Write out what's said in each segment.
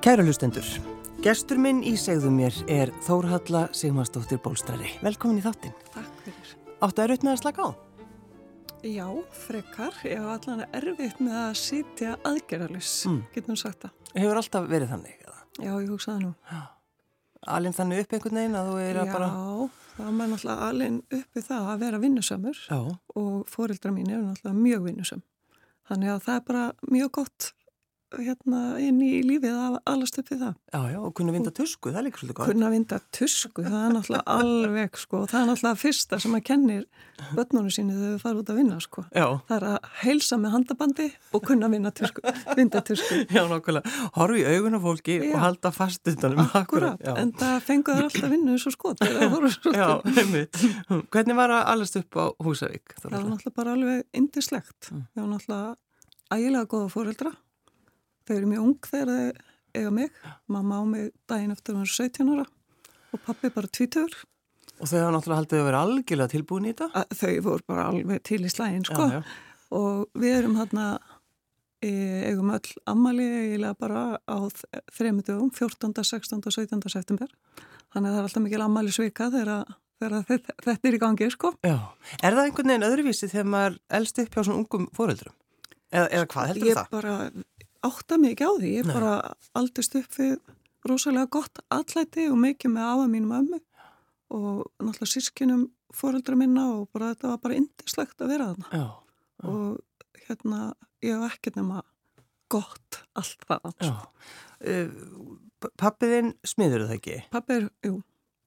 Kæra hlustendur, gestur minn í segðu mér er Þórhalla Sigmarsdóttir Bólstrari. Velkomin í þáttinn. Takk fyrir. Áttu raut með að slaka á? Já, frekar. Ég hafa allan erfitt með að sitja aðgerðalus, mm. getum sagt það. Hefur alltaf verið þannig? Eða? Já, ég hugsaði nú. Alinn þannig upp einhvern veginn að þú er að bara... Já, það var náttúrulega alinn uppi það að vera vinnusamur Já. og fóreldra mín er náttúrulega mjög vinnusam. Þannig að það er bara mjög gott hérna inn í lífið að alast upp við það. Já, já, og kunna vinda tusku, það er líka svolítið gott. Kunna vinda tusku, það er náttúrulega alveg, sko, það er náttúrulega fyrsta sem að kennir börnunum síni þegar þau fara út að vinna, sko. Já. Það er að heilsa með handabandi og kunna vinda tusku. Vinda tusku. Já, nákvæmlega. Horfi í augun á fólki já. og halda fast utanum. Akkurat, Akkurat. en það fengur alltaf vinnu svo skot. já, einmitt. Hvernig var að alast upp á Húsavík? Það var náttúrulega bara alveg indislegt. Mm. Það var náttúrulega ægilega góða fóreldra Þau eru mjög ung þegar þau eiga mig. Mamma á mig daginn eftir hún er 17 ára og pappi bara 20. Og þau hafa náttúrulega haldið að vera algjörlega tilbúin í þetta? Þau voru bara alveg til í slægin, sko. Já, já. Og við erum hérna, eigum öll ammali eiginlega bara á þrejum dögum, 14., 16. og 17. september. Þannig að það er alltaf mikil ammali svika þegar, þegar þetta, þetta er í gangi, sko. Já. Er það einhvern veginn öðruvísi þegar maður elst upp hjá svona ungum fóreldrum? Eða, eða hvað heldur það? Ég bara átta ekki á því, ég Nei. bara aldist upp við rosalega gott allæti og mikið með afa mínum ömmu og náttúrulega sískinum fóröldra minna og bara þetta var bara indislegt að vera þarna já, já. og hérna ég hef ekki nema gott allt það uh, eh, Pappiðinn smiður það ekki? Pappið er, jú,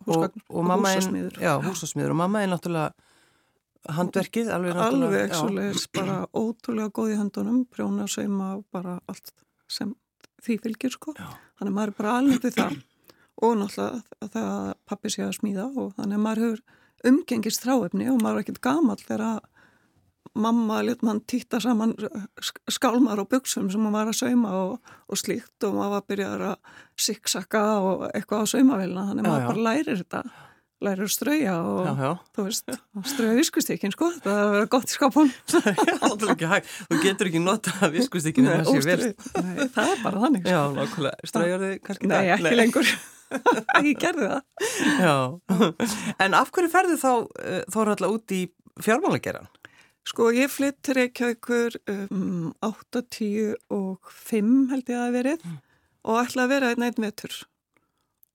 húsgagn og, og húsasmiður Já, húsasmiður og mamma er náttúrulega handverkið alveg náttúrulega alveg svoleiðis bara ótrúlega góð í höndunum prjóna, sauma bara allt sem því fylgir sko. Já. þannig að maður er bara alveg við það. Og náttúrulega það að pappi sé að smíða og þannig að maður hefur umgengist þráefni og maður er ekkert gamal þegar mamma lit mann týtta saman skálmar og buksum sem maður var að sauma og, og slíkt og maður var að byrja að siksaka og eitthvað á saumavélina. Þannig að maður bara lærir þetta lærir að strauja og já, já. þú veist, strauja viskustíkin sko, það er að vera gott í skapun Þú getur ekki nota viskustíkin en það sé vel. Það er bara þannig Já, nákvæmlega, straujar þið kannski? Nei, ekki Nei. lengur. Ég gerði það. Já, en af hverju ferðu þá þá er alltaf út í fjármálageran? Sko, ég flytt Reykjavíkur um, 8, 10 og 5 held ég að það verið mm. og ætla að vera einn einn vetur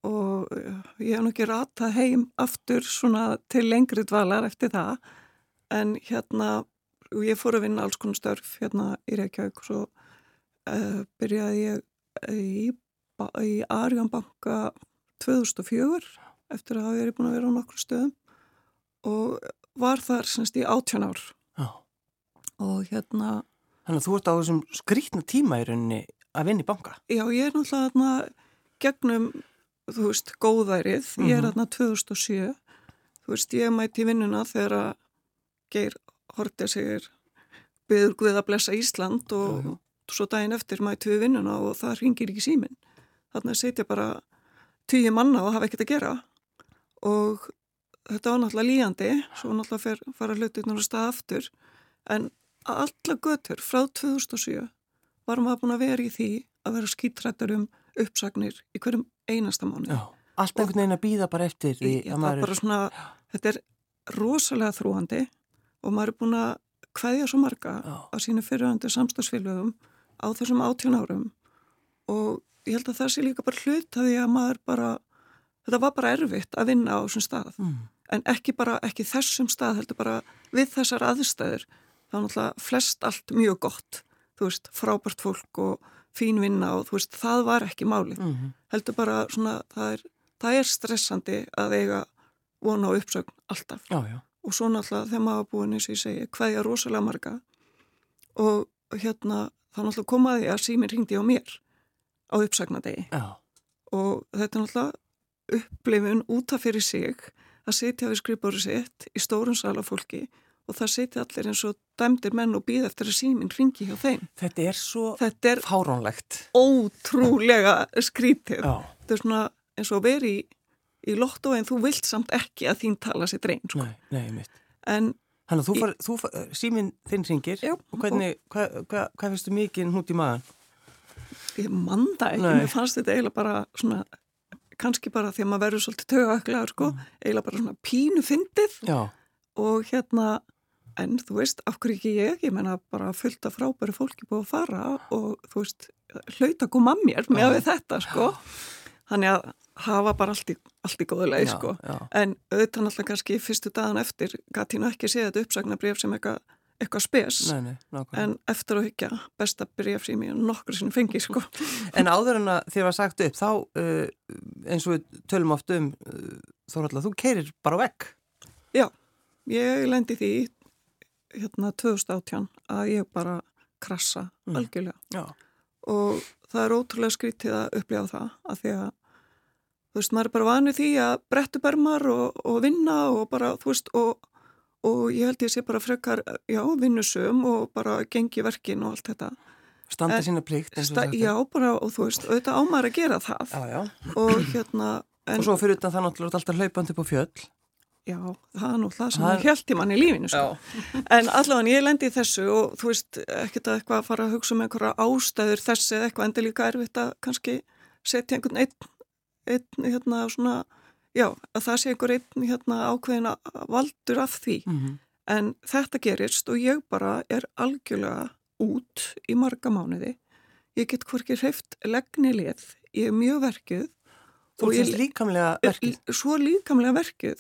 og eh, ég hef nú ekki ratað heim aftur svona til lengri dvalar eftir það. En hérna ég fór að vinna alls konar störf hérna í Reykjavík og svo uh, byrjaði ég í, í Arjanbanka 2004 eftir að hafa verið búin að vera á nokkru stöðum og var þar semst í 18 ár. Já. og hérna Þannig að þú ert á þessum skrítna tíma í rauninni að vinna í banka. Já, ég er náttúrulega hérna gegnum þú veist, góðærið, mm -hmm. ég er mhm. aðna 2007, þú veist, ég mæti vinnuna þegar að Geir Hortið segir byður Guð að blessa Ísland og mm -hmm. svo daginn eftir mæti við vinnuna og það ringir ekki símin. Þannig að setja bara tíu manna og hafa ekkert að gera og þetta var náttúrulega líjandi, svo náttúrulega fer, fara hlutir náttúrulega stað aftur, en alla götur frá 2007 varum við að búin að vera í því að vera skýttrættar um uppsagnir í hverjum einasta mánu. Já, allt einhvern veginn að býða bara eftir því að maður er... Svona, þetta er rosalega þrúandi og maður er búin að hvaðja svo marga Já. á sínu fyrirhandi samstagsfélögum á þessum áttjón árum og ég held að það sé líka bara hlut að því að maður bara, þetta var bara erfitt að vinna á þessum stað mm. en ekki bara, ekki þessum stað heldur bara við þessar aðstæður þá er náttúrulega flest allt mjög gott þú veist, frábært fólk og fín vinna og þú veist, það var ekki máli. Mm -hmm. Heldur bara svona, það er, það er stressandi að eiga vona á uppsögn alltaf. Já, já. Og svo náttúrulega þegar maður búin eins og ég segi, hvað ég er rosalega marga og hérna þá náttúrulega komaði að síminn ringdi á mér á uppsögnadegi. Já. Og þetta er náttúrulega upplifun út af fyrir sig að sitja við skrifbóru sitt í stórun sala fólki og það seti allir eins og dæmdir menn og býð eftir að síminn ringi hjá þeim. Þetta er svo Þetta er fárónlegt. Ótrúlega skrítið. Já. Þetta er svona eins og veri í, í lotto en þú vilt samt ekki að þín tala sér dreyn. Sko. Nei, nei, mitt. En Þannig að þú far, þú far síminn þinn ringir já, og hvernig, hvað hva, hva finnst þú mikið hútt í maðan? ég manda ekki, mér fannst þetta eiginlega bara svona, kannski bara því að maður verður svolítið tögaklegar sko, eiginlega bara svona pínu fyndið og hérna, en þú veist, hverju ekki ég, ég menna bara fullt af frábæru fólki búið að fara og þú veist, hlaut að koma að mér með við þetta sko, þannig að hafa bara allt í, allt í góðu leið sko, já. en auðvitað náttúrulega kannski fyrstu dagan eftir gæti nú ekki séð þetta uppsagnabrif sem eitthvað eitthvað spes, Nei, nei, en eftir að hyggja besta bref sem ég nokkur sinni fengi sko. En áður en að þér var sagt upp, þá uh, eins og við tölum oft um, uh, Þórhalla, þú keirir bara vekk. Já, ég lendi því hérna 2018 að ég bara krassa Mm. algjörlega Já. og það er ótrúlega skrítið að upplifa það að því að þú veist, maður er bara vanið því að brettu bermar og, og vinna og bara, þú veist, og, og ég held ég sé bara frekar, já, vinnusum og bara gengi verkin og allt þetta. Standa En- sína og Sta, já, bara, og þú veist, auðvitað ámar að gera það Já, já. og hérna, en Og svo fyrir utan það náttúrulega alltaf hlaupandi á fjöll. Já, það er nú það sem Það held í manni lífinu, sko. En allavega ég lendi í þessu og þú veist, ekkert að eitthvað að fara að hugsa um einhverja ástæður þessi eða eitthvað endur líka erfitt að kannski setja einhvern einn, einn hérna svona, já, að það sé einhver einn hérna ákveðin að- valdur af því. Mm -hmm. En þetta gerist og ég bara er algjörlega út í marga mánuði. Ég get hvorki hreift legni lið, ég er mjög verkið. Þú finnst líkamlega verkið. Svo líkamlega verkið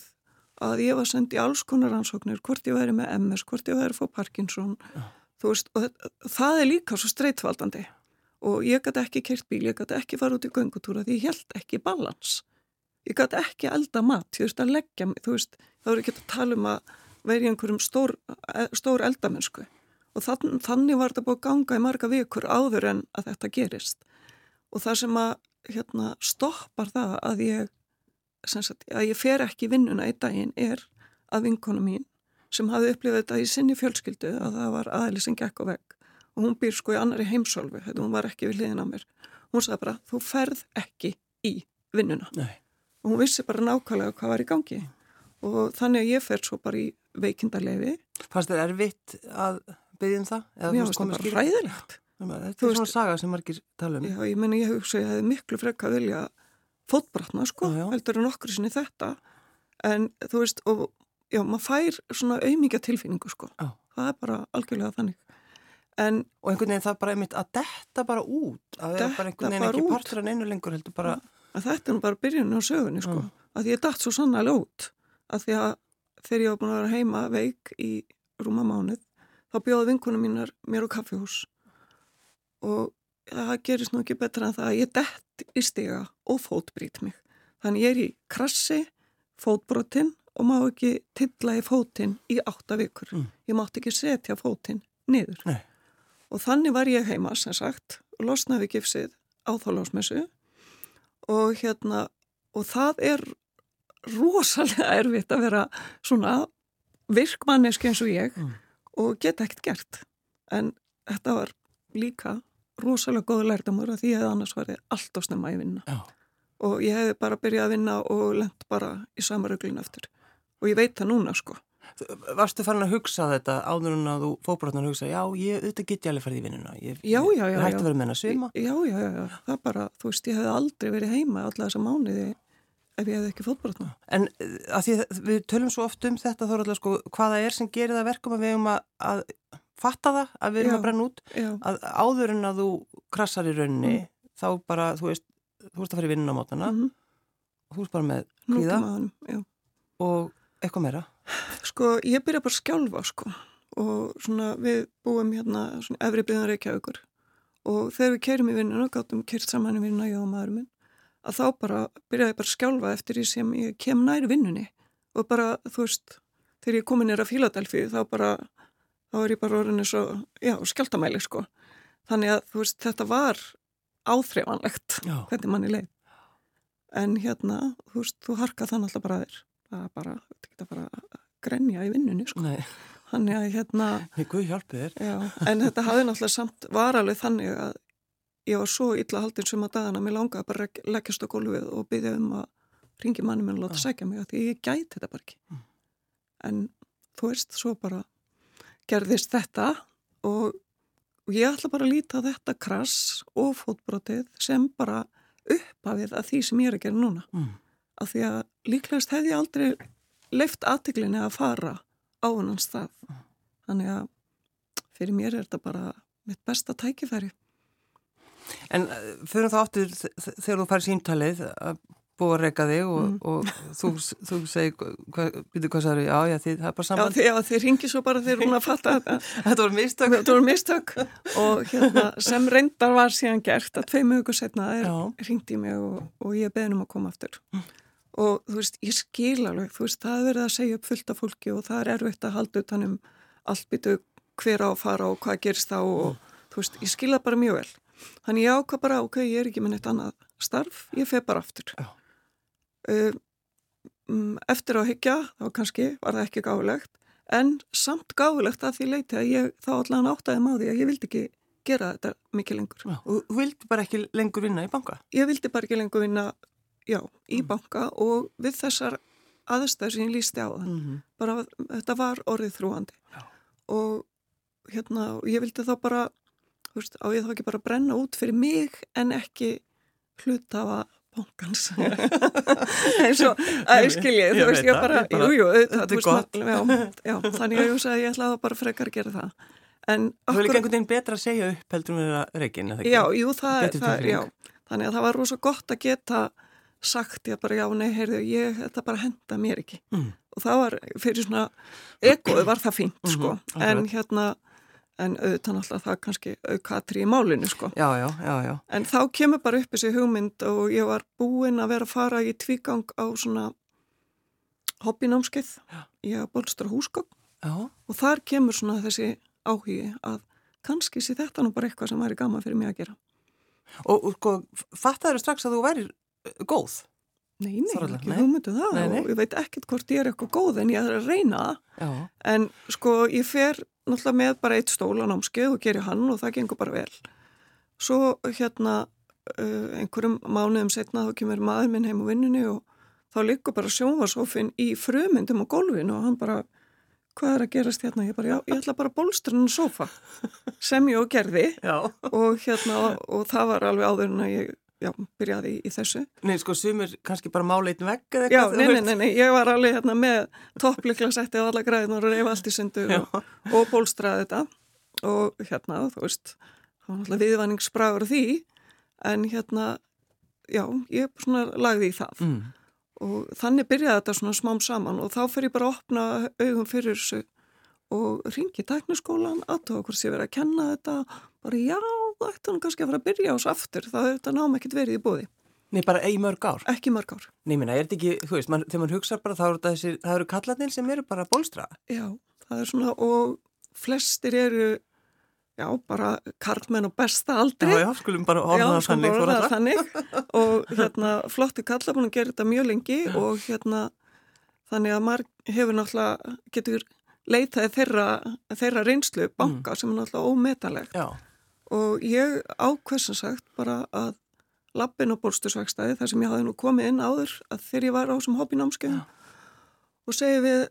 að ég var sendið í alls konar rannsóknir, hvort ég væri með MS, hvort ég væri að fá Parkinson. Þú veist, og þetta- það er líka svo streitfaldandi. Og ég gæti ekki kert bíl, ég gæti ekki fara út í göngutúra því ég held ekki balans. Ég gæti ekki elda mat, ég veist að leggja mig, þú veist, þá er ekki að tala um að vera í einhverjum stór, stór eldamennsku. Og þann, þannig var þetta búið að ganga í marga vikur áður en að þetta gerist. Og það sem að hérna, stoppar það að ég, sagt, að ég fer ekki vinnuna í daginn er að vinkona mín sem hafði upplifað þetta í sinni fjölskyldu að það var aðli sem gekk á vegg og hún býr sko í annari heimsálfu, þetta hún var ekki við hliðin á mér. Hún sagði bara, þú ferð ekki í vinnuna Nei. og hún vissi bara nákvæmlega hvað var í gangi og þannig að ég fer svo bara í veikindarleifi. Fannst þér erfitt að byggja um það? Eða Mér það komið bara hræðilegt. Þetta er svona saga sem margir tala um. Já, ég meni, ég hugsa, ég hefði miklu frekka vilja fótbrotna, sko, Já, já. heldur en okkur sinni þetta, en þú veist, og já, maður fær svona auðmíkja tilfinningu, sko, Já. það er bara algjörlega þannig, en Og einhvern veginn það bara einmitt að detta bara út. Að vera Detta bara einhvern veginn ekki partur en einu lengur heldur bara... að þetta er nú bara byrjunin á sögunni, sko, að ég datt svo sannlega út, að því að þegar ég var búin að vera heima veik í rúma mánuð, þá bjóði vinkunum mínar mér á kaffihús. Og það gerist nú ekki betra en það að ég dett í stiga og fótbrít mig. Þannig ég er í krassi, fótbrotin og má ekki tilla í fótinn í átta vikur. Mm. Ég mátti ekki setja fótinn niður. Nei. Og þannig var ég heima, sem sagt, og losnaði gifsið á þálásmessu og hérna, og það er rosalega erfitt að vera svona virkmanneski eins og ég Mm. og geta ekkert gert. En þetta var líka rosalega góð lærdamur að því að annars ég allt á snemma í vinna. Já. Og ég hefði bara byrjað að vinna og lent bara í sama rauglinu eftir. Og ég veit það núna, sko. Varstu farin að hugsa þetta áður en að þú fóbrotnar að hugsa, já, ég, auðvitað get ég alveg farið í vinnuna. Ég, Já, já, já, Ég hætti að vera með hennar svima. Já, já, já, já. Það bara, þú veist, ég hefði aldrei verið heima alla þessa mánuði ef ég hefði ekki fótbrotna. En uh, að því að við tölum svo oft um þetta þá er alltaf sko, hvaða er sem gerir það verkum að við erum að, að fatta það, að við erum Já. að brenna út, Já, að áður en að þú krassar í rauninni, þá bara, þú veist, þú veist að fara í vinnuna á mótana, mm og þú veist bara með já. og eitthvað meira. Sko, ég byrja bara að skjálfa, sko. Og svona, við búum hérna, svona, efri byggðan Reykjavíkur. Og þegar við kerum í vinnuna, gáttum kert saman í vinnuna, ég og maður minn, að þá bara byrjaði bara að skjálfa eftir því sem ég kem nær vinnunni. Og bara, þú veist, þegar ég komin nýra Fíladelfi, þá bara, þá er ég bara orðinni svo, já, skjáltamæli, sko. Þannig að, þú veist, þetta var áþreifanlegt, hvernig manni leið. En hérna, þú veist, þú harkað þannig alltaf bara þér. Það er bara, þetta geta bara að grenja í vinnunni, sko. Nei, Þannig að hérna, ég guð hjálpi þér. já, en þetta hafði náttúrulega samt var alveg þannig að ég var svo illa haldin sem að dagana, mér langaði bara að leggjast á gólfið og byggja um að ringi manni minn og láta sækja mig að ég gæti þetta bara ekki. En þú veist, svo bara gerðist þetta og og ég ætla bara að líta þetta krass og fótbrotið sem bara upphafið að því sem ég er að gera núna. Mm. Af því að líklegast hefði ég aldrei leift aðtiklinni að fara á hann stað. Mm. Þannig að fyrir mér er þetta bara mitt besta tækifæri. En eh, fyrir þá áttur þegar þú farið síntalið að búið að reyka þig og, mm. og þú, þú segi, býtu hvað særu, já, já, þið, það er bara samband. Já, þið, þið ringi svo bara þegar hún að fatta þetta. þetta voru mistök. Þetta voru mistök og hérna, sem reyndar var síðan gert að tvei mögur setna ringdi mig og, og ég beði um að koma aftur. Mm. Og þú veist, ég skil alveg, þú veist, það er verið að segja upp fullt af fólki og það er erfitt að halda utan um allt býtu hver á að fara og hvað gerist þá og mm. þú veist, ég skil það bara mjög vel. Þannig ég ákvað bara, ok, ég er ekki með neitt annað starf, ég feg bara aftur. Já. Eh, mm, eftir að hyggja, þá kannski var það ekki gáðilegt, en samt gáðilegt að því leiti að ég þá allan áttaði máði að ég vildi ekki gera þetta mikið lengur. Já, og vildi bara ekki lengur vinna í banka? Ég vildi bara ekki lengur vinna, já, í mm. banka og við þessar aðstæður sem ég lísti á það. Mm -hmm. Bara þetta var orðið þrúandi já. og hérna, ég vildi þá bara, þú veist, á ég þá ekki bara brenna út fyrir mig en ekki hlutafa bankans. Eins og að skilja þú veist ég bara, jújú þetta er gott. já, þannig að ég sagði ég ætlaði bara frekar að gera það. En Þú vil ekki einhvern veginn betra að segja upp heldur um þeirra reygin Já, jú, það, það já, þannig að það var rosa gott að geta sagt ég bara já, nei, heyrðu, ég þetta bara henda mér ekki. Mm. og það var fyrir svona egoðu var það fínt, mhm, sko, en hérna en auðvitað náttúrulega það kannski aukatri í málinu sko. Já, já, já, já. En þá kemur bara upp þessi hugmynd og ég var búinn að vera að fara í tvígang á svona hobbynámskeið í að bólstra húsgögn og þar kemur svona þessi áhugi að kannski sé þetta nú bara eitthvað sem væri gama fyrir mig að gera. Og, sko, fattaður strax að þú væri góð? Nei, nei, Þorlega, ekki hugmyndu það nei, nei. og ég veit ekkert hvort ég er eitthvað góð en ég er að reyna það en sko ég fer náttúrulega með bara eitt stól á námskeið og gerir hann og það gengur bara vel. Svo hérna uh, einhverjum mánuðum setna þá kemur maður minn heim á vinnunni og þá likur bara sjónvarsófinn í frumyndum á gólfinu og hann bara, hvað er að gerast hérna? Ég bara, já, ég ætla bara að bólstra hann á sofa sem ég og gerði og hérna og það var alveg áður en að ég já, byrjaði í, í þessu. Nei, sko, sumir kannski bara mála eitt vegg eða eitthvað? Já, nei, nei, nei, nei, ég var alveg hérna með topplikla setti á alla græðinar og reyfa allt í sundur og, og bólstraði þetta og hérna, þú veist, það var náttúrulega viðvanningsbragur því, en hérna, já, ég svona lagði í það mm. og þannig byrjaði þetta svona smám saman og þá fyrir ég bara að opna augum fyrir þessu og ringi tækniskólan, aðtóða hvort ég verið að kenna þetta, bara já, ætti hann kannski að fara að byrja ás aftur, það er þetta náma ekkert verið í bóði. Nei, bara ei mörg ár? Ekki mörg ár. Nei, minna, er þetta ekki, þú veist, man, þegar mann hugsa bara, þá eru þessi, það eru kallarnir sem eru bara bólstraða. Já, það er svona, og flestir eru, já, bara karlmenn og besta aldrei. Já, já, skulum bara orða það þannig. Það þannig og hérna, búin að gera þetta mjög lengi og hérna, þannig að maður hefur náttúrulega, getur leitaði þeirra, þeirra reynslu banka mm. sem er náttúrulega ómetalegt Já. Og ég ákveðsum sagt bara að lappin og bólstursvækstaði þar sem ég hafði nú komið inn áður að þegar ég var á þessum hobbynámskeið og segi við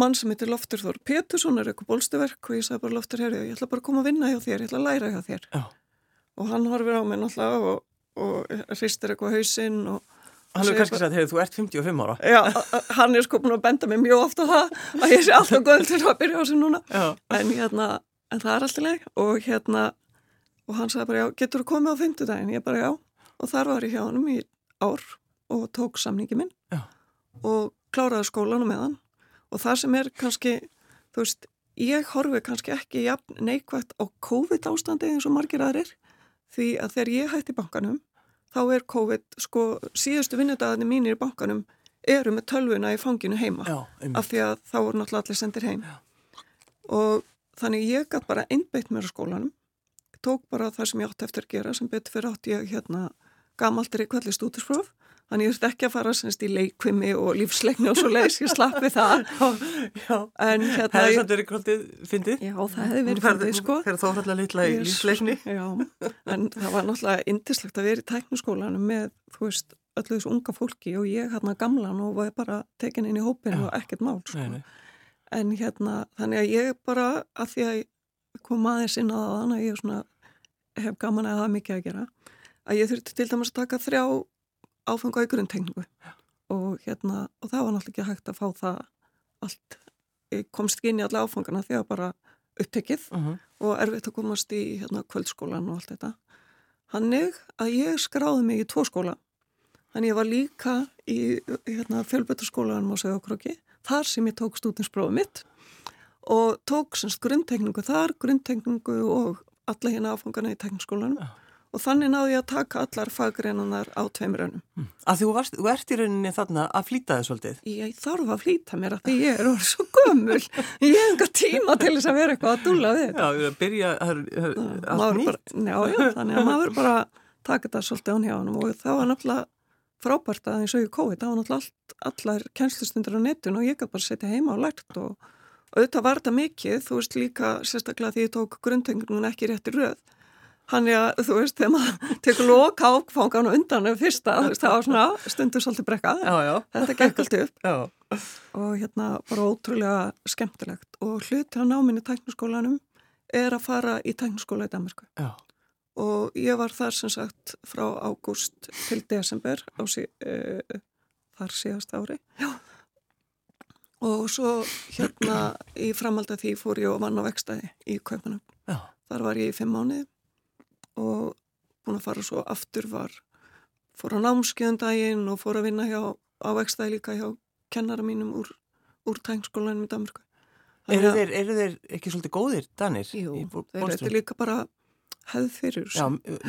mann sem heitir Loftur Þór Pétursson er eitthvað bólstuverk og ég sagði bara Loftur herri ég ætla bara að koma að vinna hjá þér, ég ætla að læra hjá þér. Já. og hann horfir á mig náttúrulega og, og hristir eitthvað hausinn og Hann hefur kannski sagt, hefur þú ert 55 ára? Já, hann er sko búin að benda mig mjög ofta það að ég sé alltaf góð til að byrja á þessu núna. En, hérna, en það er alltaf leik og hérna og hann sagði bara já, getur þú komið á fymtudagin? Ég bara já og þar var ég hjá hann í ár og tók samningi minn já. og kláraði skólanu með hann og það sem er kannski, þú veist, ég horfi kannski ekki jafn neikvægt á COVID ástandi eins og margir aðrir því að þegar ég hætti bankanum þá er COVID, sko, síðustu vinnudagarnir mínir í bankanum eru með tölvuna í fanginu heima Já, af því að þá voru náttúrulega allir sendir heim Já. og þannig ég gæti bara einbeitt mér á skólanum tók bara það sem ég átti eftir að gera sem betur fyrir átti ég hérna gamaldir í kvelli stúdurspróf Þannig ég þurfti ekki að fara semst í leikvimi og lífsleikni og svo leiðis, ég slappi það. Já, en hérna... Það hefði samt verið kvöldið fyndið? Já, það hefði verið fyndið, sko. Það hefði þó alltaf litla í lífsleikni? Já, en það var náttúrulega indislegt að vera í tæknuskólanum með, þú veist, öllu þessu unga fólki og ég hérna gamlan og var bara tekin inn í hópinu og ekkert mál, sko. Nei, nei. En hérna, þannig að ég bara, að því að kom aðeins inn að hef gaman að hafa mikið að gera að ég þurfti til dæmis að taka þrjá áfengu aukurinn tegningu og hérna, og það var náttúrulega ekki hægt að fá það allt ég komst ekki inn í alla áfangana því að bara upptekið uh -huh. og erfitt að komast í hérna, kvöldskólan og allt þetta. Hannig að ég skráði mig í tvo skóla. Þannig ég var líka í hérna, fjölbötarskólanum á Sögokróki þar sem ég tók stúdinsprófið mitt og tók semst grunntekningu þar, grunntekningu og alla hérna áfangana í tekniskólanum ja. og þannig náði ég að taka allar fagreinunar á tveimur önum. Mm. Að þú, varst, þú ert í rauninni þarna að flýta þið svolítið? Ég þarf að flýta mér að því ég er orðið svo gömul. Ég hef enga tíma til þess að vera eitthvað að dúla við þetta. Já, byrja allt nýtt. Já, já, þannig að maður bara taka þetta svolítið án hjá hann og það var náttúrulega frábært að eins og ég COVID, það var náttúrulega allar kennslustundir á netun og ég gaf bara setja heima og lært og auðvitað var þetta mikið, þú veist líka sérstaklega því ég tók grundtengunum ekki rétt í röð. Hann er að, þú veist, þegar maður tekur loka áfangan og undan eða fyrsta, þú veist, það var svona stundur svolítið brekkað, þetta gekk allt upp. Já. og hérna bara ótrúlega skemmtilegt. Og hluti á náminni tæknaskólanum er að fara í tæknaskóla í Danmarku já. og ég var þar sem sagt frá ágúst til desember á sí, e, þar síðast ári. Já og svo hérna í framhald að því fór ég og vann á vekstæði í Kaupanum. Þar var ég í fimm mánuði og búin að fara svo aftur var fór á námskjöndaginn og fór að vinna hjá, á vekstæði líka hjá kennara mínum úr, úr tængskólanum í Danmarku. Eru þeir, eru þeir ekki svolítið góðir, Danir? Jú, þeir eru líka bara hefð fyrir. Já,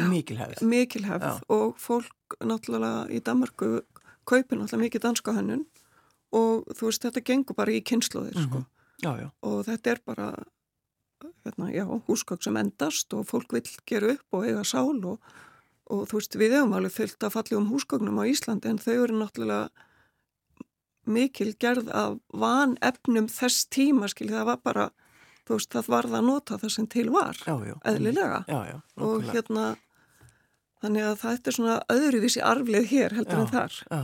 mikil hefð. Mikil hefð Já. og fólk náttúrulega í Danmarku kaupir náttúrulega mikið danska hannun og þú veist þetta gengur bara í kynnslóðir mm -hmm. sko. já, já. og þetta er bara hérna, já, húsgögg sem endast og fólk vil gera upp og eiga sál og, og þú veist við hefum alveg fyllt að falli um húsgögnum á Íslandi en þau eru náttúrulega mikil gerð af van efnum þess tíma skil það var bara þú veist það var það að nota það sem til var já, eðlilega og hérna Þannig að þetta er svona öðruvísi arflið hér heldur já, en þar. Já.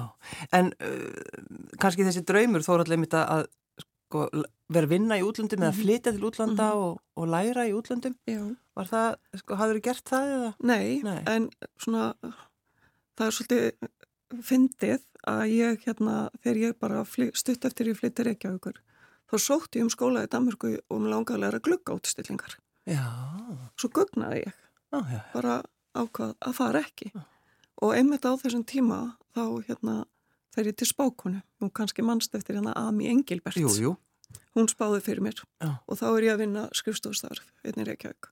En uh, kannski þessi draumur þó er allir mitt að sko, vera vinna í útlöndum mm -hmm. eða mhm. flytja til útlanda mm -hmm. og, og læra í útlöndum. Já. Var það, sko, hafður þið gert það eða? Nei, Nei, en svona það er svolítið fyndið að ég hérna, þegar ég bara stutt eftir ég flyttir ekki á ykkur, þá sótti ég um skóla í Danmarku og mér langaði að glugga átstillingar. Já. Svo gugnaði ég. Já, já. Bara ákvað að fara ekki. Ja. og einmitt á þessum tíma þá hérna fer ég til spákonu. Og kannski mannst eftir hérna Ami Engilbert. Jú, jú. hún spáði fyrir mér. Ja. og þá er ég að vinna skrifstofstarf einnig Reykjavík.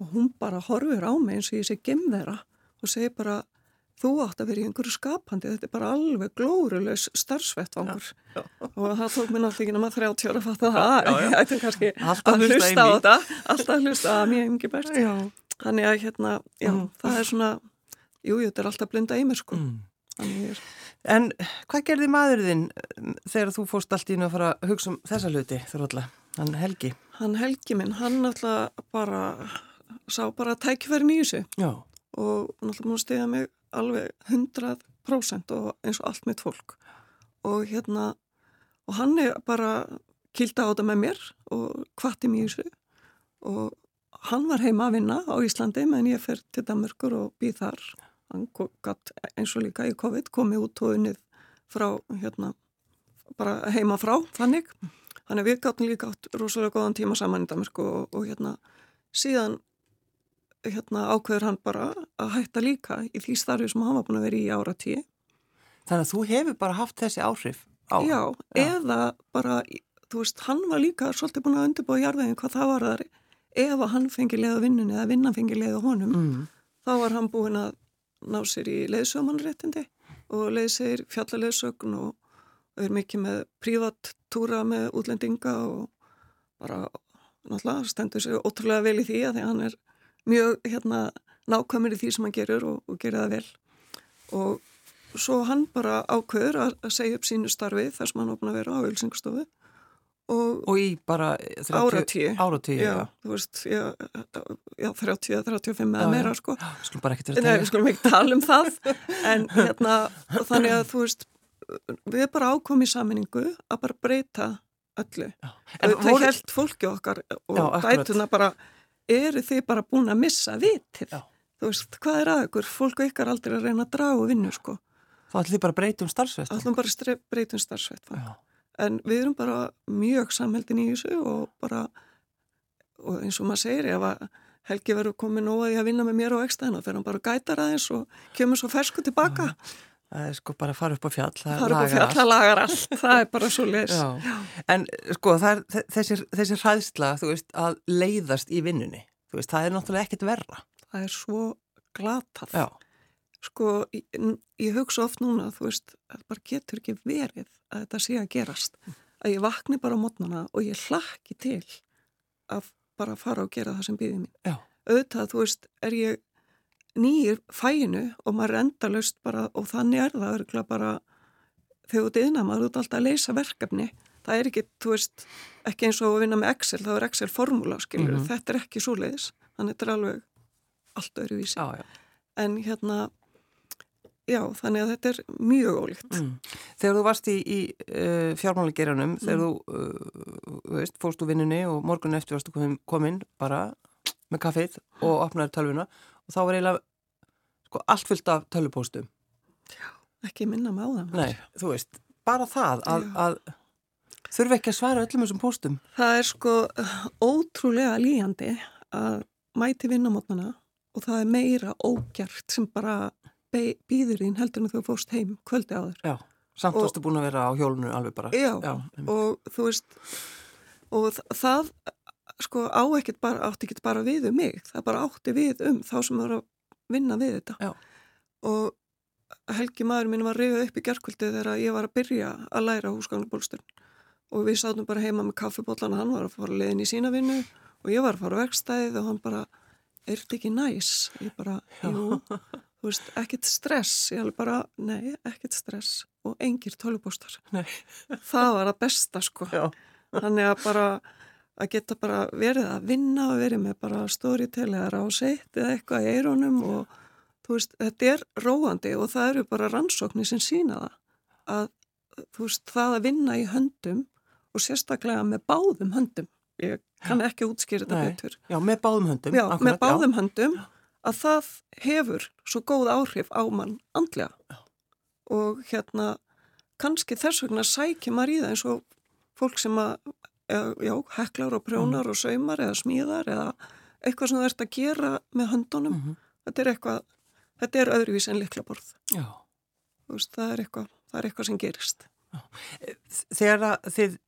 Og hún bara horfur á mig eins og ég sé gemvera og segir bara þú átt að vera í einhverju skapandi. Þetta er bara alveg glórulegs starfsvettvangur. Ja, og það tók mér náttúrulega ekki náma 30 ára að fatta það. ég ætti kannski að hlusta á þetta. Alltaf að hlusta að mér Engi Bert Þannig að hérna, já, mm. það er svona, jú, þetta er alltaf blinda í mér sko. Mm. Er... En hvað gerði maður þinn mm, þegar þú fórst allt í nú að fara að hugsa um þessa hluti þurfa hann Helgi? Hann Helgi minn, hann alltaf bara, sá bara tækverðin í þessu já. og náttúrulega múið stiða mig alveg 100% og eins og allt mitt fólk og hérna, og hann er bara kilda á þetta með mér og hvati mér í þessu og hann var heima að vinna á Íslandi menn ég fer til Danmörkur og býð þar. Hann gætt eins og líka í COVID komið út og unnið frá hérna bara heima frá þannig. Þannig við gáttum líka átt rosalega góðan tíma saman í Danmörku og, og hérna síðan hérna ákveður hann bara að hætta líka í því starfi sem hann var búin að vera í ára tíu Þannig að þú hefur bara haft þessi áhrif á Já, Já. eða bara, þú veist, hann var líka svolítið búin að undirbúa jarðveginn hvað það var þar ef að hann fengi leið á vinnunni eða vinnan fengi leið á honum mm. þá var hann búin að ná sér í leiðsömanréttindi og leið sér fjallaleðsögn og er mikið með prívattúra með útlendinga og bara náttúrulega stendur sér ótrúlega vel í því að því hann er mjög hérna nákvæmur í því sem hann gerur og, og gerir það vel og svo hann bara ákveður að, segja upp sínu starfi þar sem hann opna að vera á Ölsingastofu Og, og í bara áratíu, áratíu já, já. þú veist, já, já 30, 35 eða meira sko. Við skulum bara við skulum ekki tala um það, en hérna, þannig að þú veist, við erum bara ákomið í saminningu að bara breyta öllu. En það voru... held fólki okkar og dætuna bara, eru þið bara búin að missa vitið? Já. Þú veist, hvað er að ykkur? Fólk veikar aldrei að reyna að draga vinnu, sko. Þá ætlum þið bara breytum starfsveit? Þá ætlum bara breytum starfsveit. En við erum bara mjög samheldin í þessu og bara, og eins og maður segir, ef að Helgi verður komin og að ég að vinna með mér á ekstæðina, þá fer hann bara að gæta aðeins og kemur svo fersku tilbaka. Já Það er sko bara að fara upp á fjall, það fara lagar fjall, allt. Það lagar allt, það er bara svo les. En sko er, þessir, þessir hræðsla, þú veist, að leiðast í vinnunni, veist, það er náttúrulega ekkit verra. Það er svo glatað. Já. Sko, ég, ég hugsa oft núna, þú veist, það bara getur ekki verið að þetta sé að gerast. Að ég vakni bara á mótnana og ég hlakki til að bara fara og gera það sem býðið mín. Já. Auðvitað, þú veist, er ég nýjir fæinu og maður er endalust bara og þannig er það örgulega bara þegar þú dýðna maður út alltaf að leysa verkefni það er ekki, þú veist, ekki eins og að vinna með Excel, þá er Excel formúla, skilur mm -hmm. þetta er ekki svo leiðis, þannig þetta er alveg allt öðru vísi já, já. en hérna já, þannig að þetta er mjög ólíkt. Mm. Þegar þú varst í, í uh, fjármálageranum, þegar mm. þú uh, veist, fórst úr vinnunni og morgun eftir varstu komin, komin bara með kaffið og opnaði tölvuna og þá var eiginlega sko, allt fullt af tölupóstum Já, ekki minna það. Nei, þú veist, bara það að, að þurfa ekki að svara öllum þessum póstum. Það er sko ótrúlega líjandi að mæti vinnamotnana og það er meira ógjart sem bara býður ín heldur en þú fórst heim kvöldi á þér Já, samt varstu búin að vera á hjólunu alveg bara. Já, Já og þú veist og það sko á ekkert bara, átti ekkert bara við um mig, það bara átti við um þá sem var að vinna við þetta. Já. og Helgi maður minn var reyðið upp í gerðkvöldi þegar ég var að byrja að læra húsgagnabólsturn og við sátum bara heima með kaffibótlana, hann var að fara leiðin í sína vinnu og ég var að fara verkstæðið og hann bara, er þetta ekki næs? Ég bara, jú, þú veist, ekkert stress, ég alveg bara, nei, ekkert stress og engir tölubóstar. Það var að besta sko, Já. þannig að bara að geta bara verið að vinna og verið með bara storytell eða ráseitt eða eitthvað í eironum og þú veist, þetta er róandi og það eru bara rannsóknir sem sína það að þú veist, það að vinna í höndum og sérstaklega með báðum höndum. Ég kann ekki útskýra þetta betur. Já, með báðum höndum Já, akkurat, með báðum já. höndum að það hefur svo góð áhrif á mann andlega já. og hérna kannski þess vegna sækja maður í það eins og fólk sem að já, heklar og prjónar mm. og saumar eða smíðar eða eitthvað sem þú ert að gera með höndunum mm -hmm. þetta er eitthvað, þetta er öðruvís en liklaborð veist, það, er eitthvað, það er eitthvað sem gerist já. Þegar þið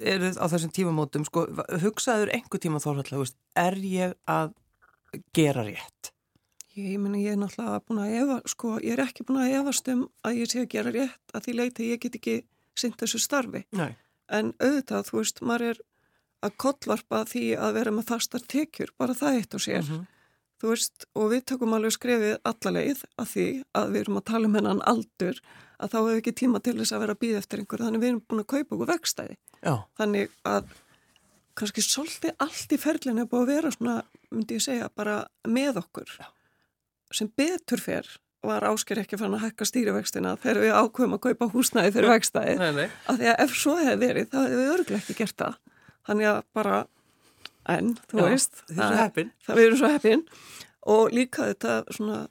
eruð á þessum tímamótum sko, hugsaður einhver tíma þórhallega er ég að gera rétt? Ég, ég menna ég er að efa sko, ég er ekki búin að efast um að ég sé að gera rétt að því leiti ég get ekki synd þessu starfi Nei en auðvitað, þú veist, maður er að kollvarpa því að vera með fastar tekjur, bara það eitt og sér. Mm -hmm. Þú veist, og við tökum alveg skrefið allaleið að því að við erum að tala um hennan aldur, að þá hefur ekki tíma til þess að vera að býða eftir einhver, þannig við erum búin að kaupa okkur vegstæði. Já. Þannig að kannski svolítið allt í ferlinu er búin að vera svona, myndi ég segja, bara með okkur Já. sem betur fer var ásker ekki fann að hækka stýrivextina þegar við ákveðum að kaupa húsnæði fyrir vextæði af því að ef svo hefði verið þá hefði við örglega ekki gert það þannig að bara, en þú Já, veist það, það erum svo heppin og líka þetta svona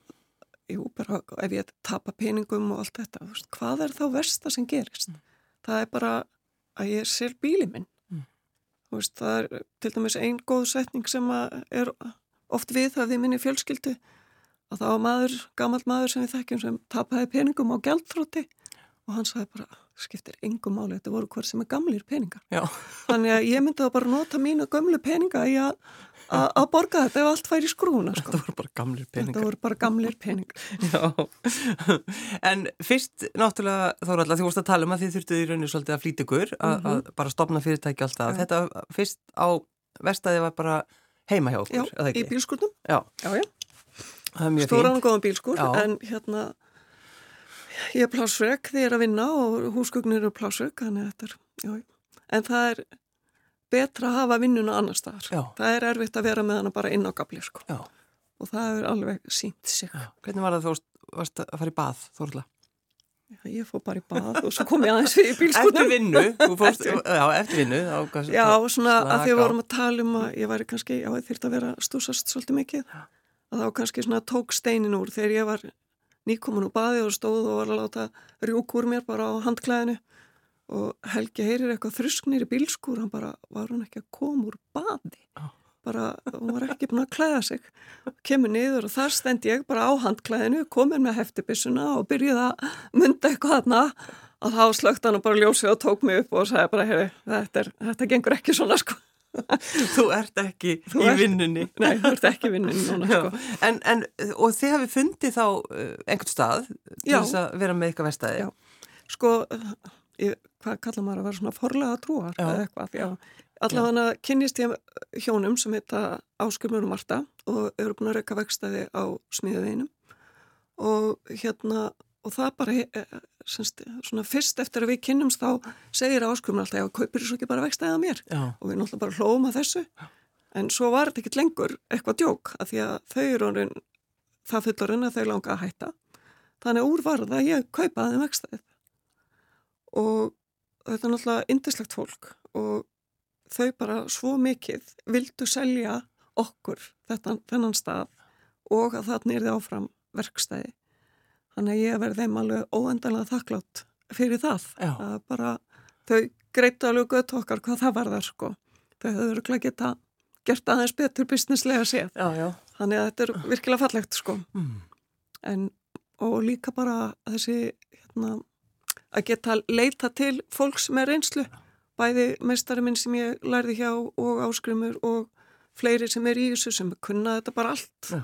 jú, bara ef ég tapa peningum og allt þetta, veist, hvað er þá versta sem gerist? Mm. Það er bara að ég sér bíli minn. Veist, það er til dæmis einn góð setning sem er oft við það við minni fjölskyldu að það var maður, gammalt maður sem við þekkjum sem tapaði peningum á gældfróti og hann sagði bara, skiptir engum máli, þetta voru hver sem er gamlir peningar. Já. Þannig að ég myndi að bara nota mínu gamlu peninga í að að borga þetta ef allt fær í skrúna sko. Þetta voru bara gamlir peningar. Þetta voru bara gamlir peningar. Já, en fyrst náttúrulega þá er alltaf því að tala um að þið þurftuði í rauninu svolítið að flýta ykkur að, mm -hmm. að bara stopna fyrirtæki alltaf ja. Þetta fyrst á vestæði var bara heima hjá okkur Já, í bílskurnum Já, já, já. Stóran og góðan bílskur Já. en hérna ég er plásverk því ég er að vinna og húsgögnir eru plásverk en það er betra að hafa vinnuna annar staðar Já. það er erfitt að vera með hana bara inn á gabli sko. og það er alveg sínt sig Hvernig var það þú varst að fara í bað Þorla? ég fór bara í bað og svo kom ég aðeins við í bílskútum. Eftir vinnu, þú fórst, já, eftir vinnu. Þá, já, svona að því við vorum að tala um að ég væri kannski, já, ég þurfti að vera stúsast svolítið mikið, að þá kannski svona tók steinin úr þegar ég var nýkomin úr baði og stóð og var að láta rjúk úr mér bara á handklæðinu og Helgi heyrir eitthvað þrusknir í bílskúr, hann bara, var hann ekki að koma úr baði? Já. Bara, hún var ekki búin að klæða sig. Kemur niður og þar stend ég bara á handklæðinu, komir með heftibissuna og byrjuði að mynda eitthvað þarna. Og þá slögt hann og bara ljósið og tók mig upp og sagði bara, heyri, þetta, er, þetta gengur ekki svona sko. Þú ert ekki þú í ert, vinnunni. Nei, þú ert ekki í vinnunni núna sko. en, en, Og þið hafi fundið þá uh, einhvern stað til þess að vera með eitthvað vestæði Já, sko hvað kallar maður að vera svona forlega trúar eða eitthvað, já. Allavega kynist ég hjónum sem heita Áskumur og Marta og eru búin að reyka vextaði á smíðaveginum og hérna og það bara eh, semst, svona fyrst eftir að við kynnumst þá segir Áskumur alltaf já, kaupir þessu ekki bara vextaðið að mér? Já. og við náttúrulega bara hlóðum að þessu. En svo var þetta ekkit lengur eitthvað djók að því að þau eru orðin það fullorinn að þau langa að hætta. Þannig úr var það að ég kaupaði vextaðið og þetta er náttúrulega indislegt fólk og þau bara svo mikið vildu selja okkur þetta, þennan stað og að það nýrði áfram verkstæði. Þannig að ég verði þeim alveg óendanlega þakklátt fyrir það. að bara, þau greita alveg gött okkar hvað það var þar sko. Þau höfðu öruglega geta gert aðeins betur businesslega séð. Já, já. Þannig að þetta er virkilega fallegt sko. Mm. En, og líka bara þessi hérna, að geta leita til fólks með reynslu. Bæði meistari minn sem ég lærði hjá og áskrymur og fleiri sem er í þessu sem kunna þetta bara allt. Já.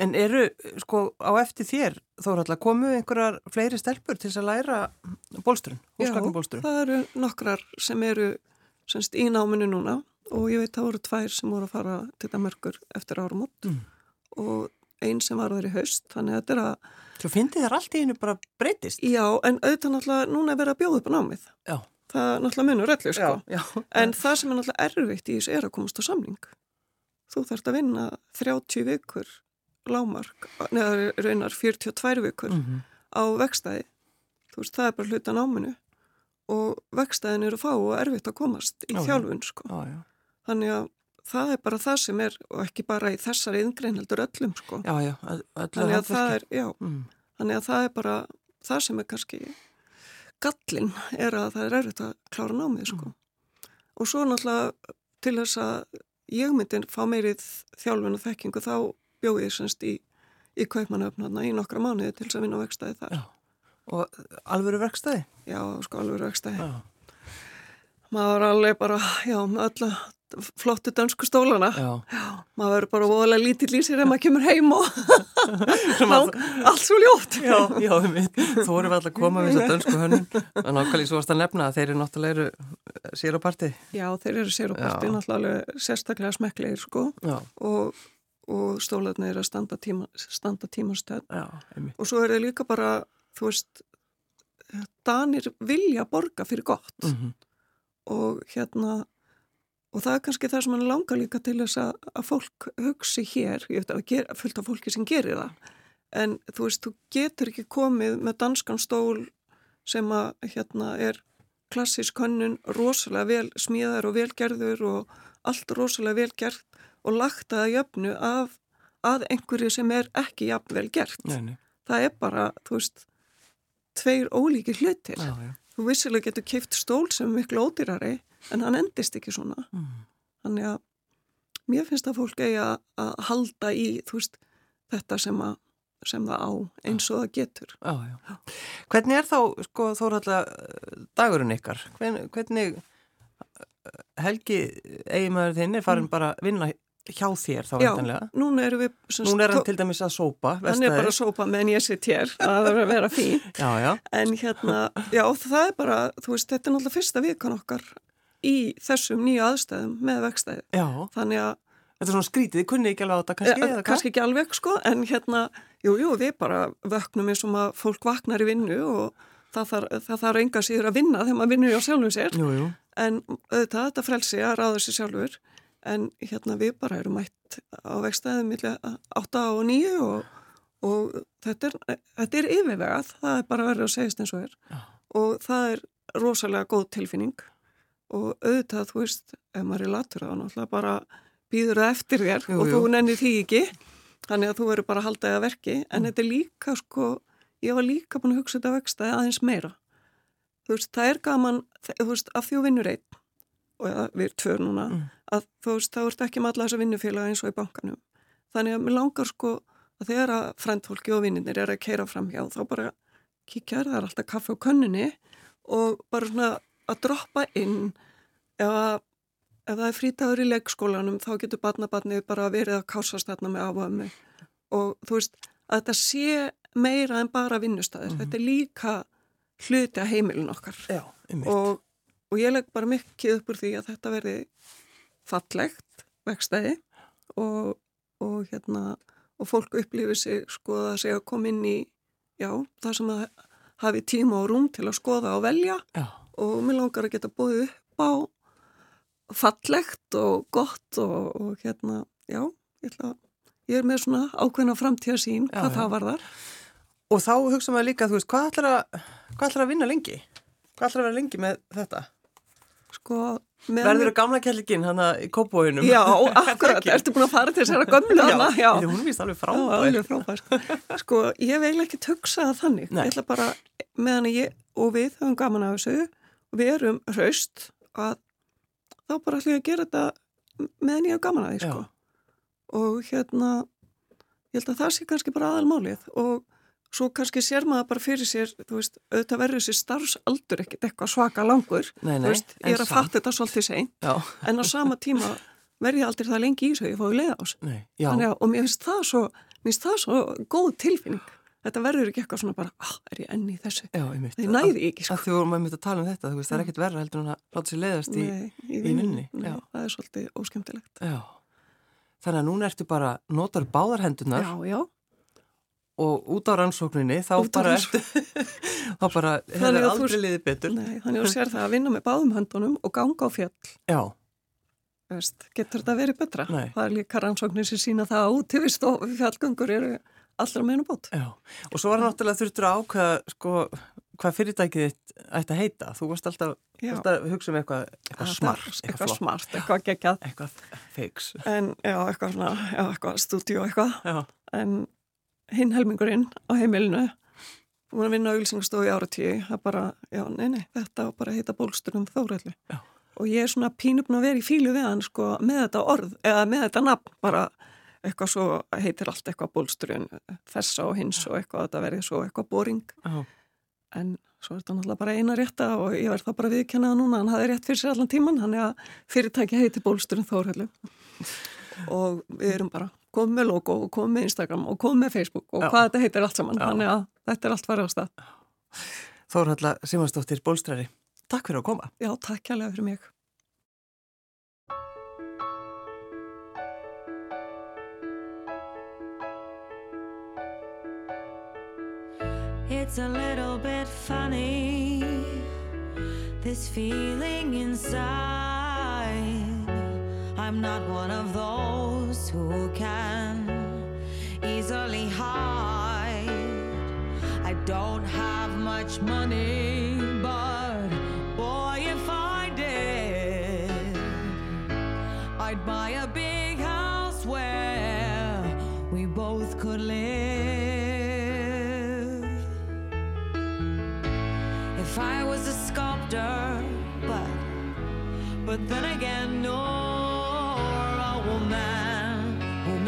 En eru, sko, á eftir þér þó alltaf komu einhverjar fleiri stelpur til að læra bólsturinn, húsgagnbólsturinn? Já, það eru nokkrar sem eru semst í náminu núna og ég veit það voru tvær sem voru að fara til það mörgur eftir árum út mm. og einn sem var þar í haust, þannig að þetta er að... Svo þið þar allt í hennu bara breytist? Já, en auðvitað náttúrulega núna er verið að bjóða upp á námið. Já það náttúrulega munur öllu sko. já, já, en já. það sem er náttúrulega erfitt í þessu er að komast á samling þú þarfst að vinna 30 vikur lámark, neða raunar 42 vikur mm -hmm. á vekstæði þú veist það er bara hlutan áminu og vekstæðin eru fá og erfitt að komast í þjálfun sko þannig að það er bara það sem er og ekki bara í þessari yngrein heldur öllum sko þannig að er já, mm. þannig að það er bara það sem er kannski gallin er að það er erfitt að klára námið sko. Mm. Og svo náttúrulega til þess að ég myndin fá meirið þjálfun og þekkingu þá bjóð ég semst í, í kaupmanöfnarna í nokkra mánuði til þess að vinna á vekstæði þar. Já. Og alvöru vekstæði? Já, sko alvöru vekstæði. Maður alveg bara, já, með öll að flottu dansku stólana. Já. Já, maður verður bara voðalega lítill í sér ef maður kemur heim og allt svo ljótt. Já, já þú voru vel að koma við þess að dansku hönnun en ákvæmlega svo varst að nefna að þeir eru náttúrulega eru eh, sér á parti. Já, þeir eru sér á parti, náttúrulega sérstaklega smekklegir sko. Og, og stólarnir er að standa, tíma, standa tímastöð og svo er þeir líka bara þú veist Danir vilja borga fyrir gott. Mm -hmm. og hérna Og það er kannski það sem hann langar líka til þess að, að fólk hugsi hér, ég veit að það fullt af fólki sem gerir það, en þú veist, þú getur ekki komið með danskan stól sem að hérna er klassísk hönnun, rosalega vel smíðar og velgerður og allt rosalega velgert og lagt að jöfnu af að einhverju sem er ekki jafn vel gert. Nei, nei. Það er bara, þú veist, tveir ólíki hlutir. Já, já. Þú vissilega getur keift stól sem er miklu ódýrari en hann endist ekki svona mm. þannig að mér finnst að fólk eigi að halda í veist, þetta sem, að, sem það á eins og það getur já, já. Hvernig er þá sko, þórallega dagurinn ykkar? Hvernig, hvernig Helgi eigimæður þinn er farin mm. bara að vinna hjá þér þá veitanlega. Já, núna erum við... Núna er hann til dæmis að sópa. Hann er bara að sópa meðan ég sitt hér, það er að vera fín. já, já. En hérna, já, það er bara, þú veist, þetta er náttúrulega fyrsta vikan okkar í þessum nýju aðstæðum með vextæði. Já. Þannig að... Þetta er svona skrítið, þið kunni ekki alveg á þetta kannski? Ja, kannski ekki alveg sko, en hérna, jú, jú, við bara vöknum eins og maður fólk vaknar í vinnu og það þarf enga síður að vinna þegar maður vinnur á sjálfum sér. Jú, jú. En auðvitað, þetta frelsi að ráða sér sjálfur, en hérna við bara erum mætt á vextæðum millir 8 og 9 og, og þetta er, þetta er yfirvegað, það er bara verið að segjast eins og er. Já. og það er rosalega góð tilfinning. Og auðvitað, þú veist, ef maður er latur þá náttúrulega bara býður það eftir þér Jú, og þú nennir því ekki. Þannig að þú verður bara að halda það verki. En Mm. þetta er líka sko ég var líka búin að hugsa þetta vextaði aðeins meira. Þú veist, það er gaman þú veist, af því þú vinnur einn og eða, við erum tvö núna Mm. Að þú veist, þá ert ekki með alla þessa vinnufélaga eins og í bankanum. Þannig að mér langar sko að þegar að frendfólki og vinninir er að keira fram hjá þá bara kíkjar, það er alltaf kaffe á könnunni og bara svona að droppa inn. Ef, að, ef það er frítagur í leikskólanum þá getur barnabarnið bara verið að kásast þarna með áfami og þú veist að þetta sé meira en bara vinnustæðir, Mhm. þetta er líka hluti að heimilin okkar. Já, og, og ég legg bara mikið upp úr því að þetta verði fallegt vegstæði og, og hérna og fólk upplifir sig skoða sig að koma inn í já, það sem að hafi tíma og rúm til að skoða og velja Já, og mér langar að geta búið upp á fallegt og gott og, og hérna, já, ég ætla að ég er með svona ákveðna framtíðasín hvað já. það varðar og þá hugsa maður líka, þú veist, hvað ætlar að, hvað ætlar að vinna lengi? Hvað ætlar að vera lengi með þetta? Sko, Verður það gamla kellikinn hana í kópóinum? Já, akkurat, ertu búin að fara til þessara gömlu hana? Já, já. hún vist alveg Já, frábær. alveg frábær. Sko, sko ég vil ekki töksa það þannig. Nei. Ég ætla bara, meðan ég og við höfum gaman af þessu við erum hraust að þá bara ætlum ég að gera þetta meðan ég hef gaman af því, sko. Og hérna, ég held að það sé kannski bara aðalmálið og svo kannski sér maður bara fyrir sér, þú veist, auðvitað verður þessi starfsaldur ekkert eitthvað svaka langur. Nei, Þú nei, veist, ég er að fatta þetta svolítið sein, Já, en á sama tíma verð ég aldrei það lengi í þessu, ég fóði leiða á þessu. og mér finnst það svo, mér finnst það svo góð tilfinning. Þetta verður ekki eitthvað svona bara, ah, er ég enn í þessu? já, einmitt. Það næði ekki, sko. Því vorum að mynda að tala um þetta, þú veist, það er ekkert verra heldur en að láta sér leiðast í, í í vinnunni. Þannig að núna ertu bara, notar báðar hendunar Já, já. Og út á rannsókninni, þá Út bara þá bara hefur að þú- aldrei liðið betur. Nei, þannig að sér það að vinna með báðum höndunum og ganga á fjall, Já, veist, getur þetta verið betra? Nei. Það er líka rannsóknir sem sína það að útivist og fjallgöngur eru allra meina bót. já. Og svo var náttúrulega þurftur að ákveða, sko, hvað fyrirtækið þitt ætti að heita. Þú varst alltaf, alltaf að hugsa um eitthvað, eitthvað smart, Eitthvað eitthvað smart, eitthvað geggjað. eitthvað feiks. En, já, eitthvað eitthvað stúdíu eitthvað. Já, en hinn helmingurinn á heimilinu. Búin að vinna á ylsingastofu í áratíu það bara, já, nei, nei, þetta á bara heita bólsturum þórelli Já. og ég er svona pínupn að vera í fílu við hann sko, með þetta orð, eða með þetta nafn bara eitthvað svo heitir allt eitthvað bólsturinn, þessa og hins og eitthvað þetta verið svo eitthvað boring. Já, en svo er þetta náttúrulega bara eina rétta og ég verð það bara að viðkenna það núna hann hafði rétt fyrir sér allan tíman, hann er að fyrirtæki heiti bólsturinn þórelli og við erum bara komið með logo og komið með Instagram og komið með Facebook og Já. hvað þetta heitir allt saman Já. þannig að þetta er allt farið á stað Þórhalla Simansdóttir Bólstrari, takk fyrir að koma. Já, takk kærlega fyrir mig It's a little bit funny, this feeling inside. I'm not one of those who can easily hide. I don't have much money, but boy, if I did, I'd buy a big house where we both could live. If I was a sculptor, but but then again, nor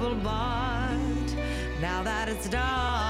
boulevard now that it's dark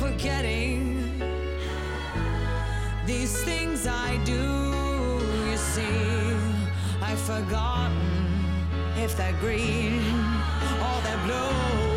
forgetting these things I do. You see, I've forgotten if they're green or they're blue.